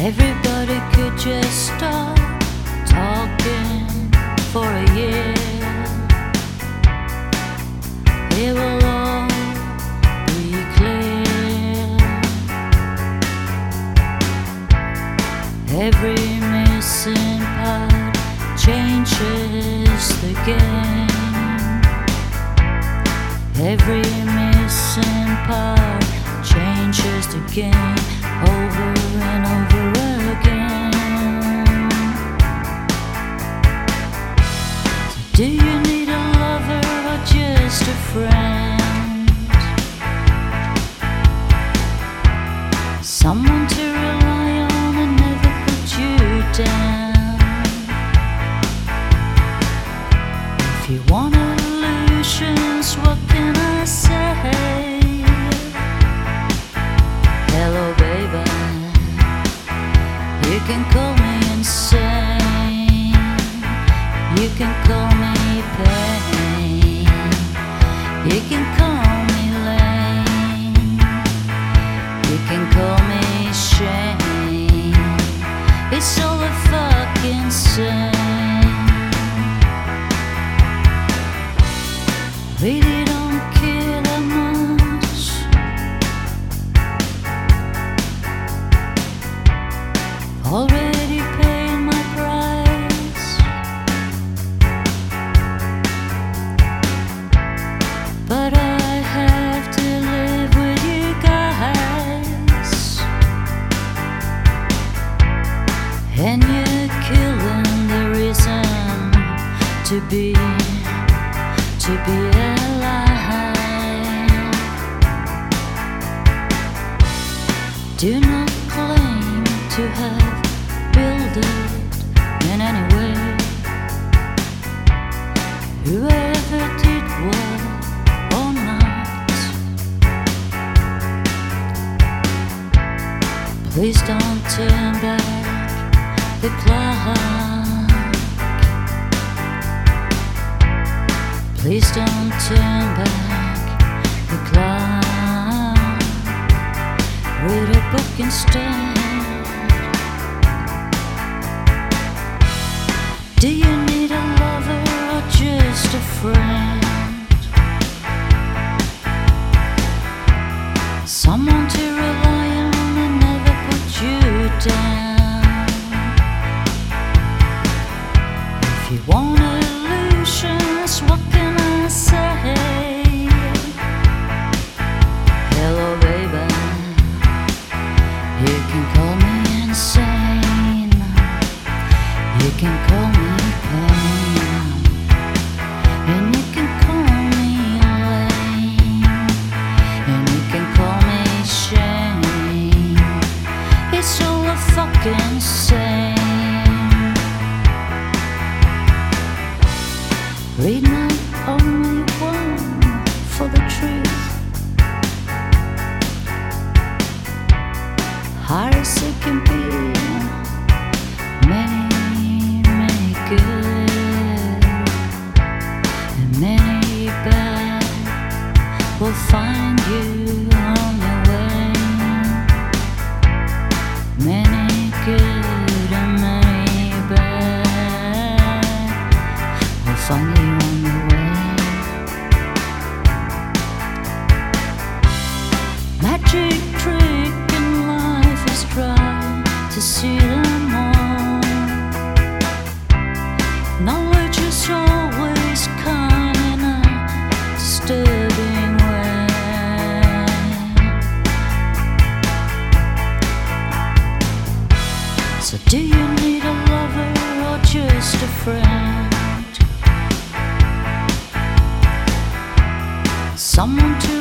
Everybody could just stop talking for a year. It will all be clear. Every missing part changes the game. Every missing part changes the game over and over again. Do you need a lover or just a friend? Someone to rely on and never put you down. If you want illusions, what can I say? Can call me insane. You can call me pain. You can call me lame. You can call me shame. It's all a fucking same. Really don't And you're killing the reason to be, to be alive. Do not claim to have built it in any way. Whoever did what or not, please don't turn back the clock. Please don't turn back the clock. Read a book instead. Do you need a lover or just a friend? Someone to Hard as it Rely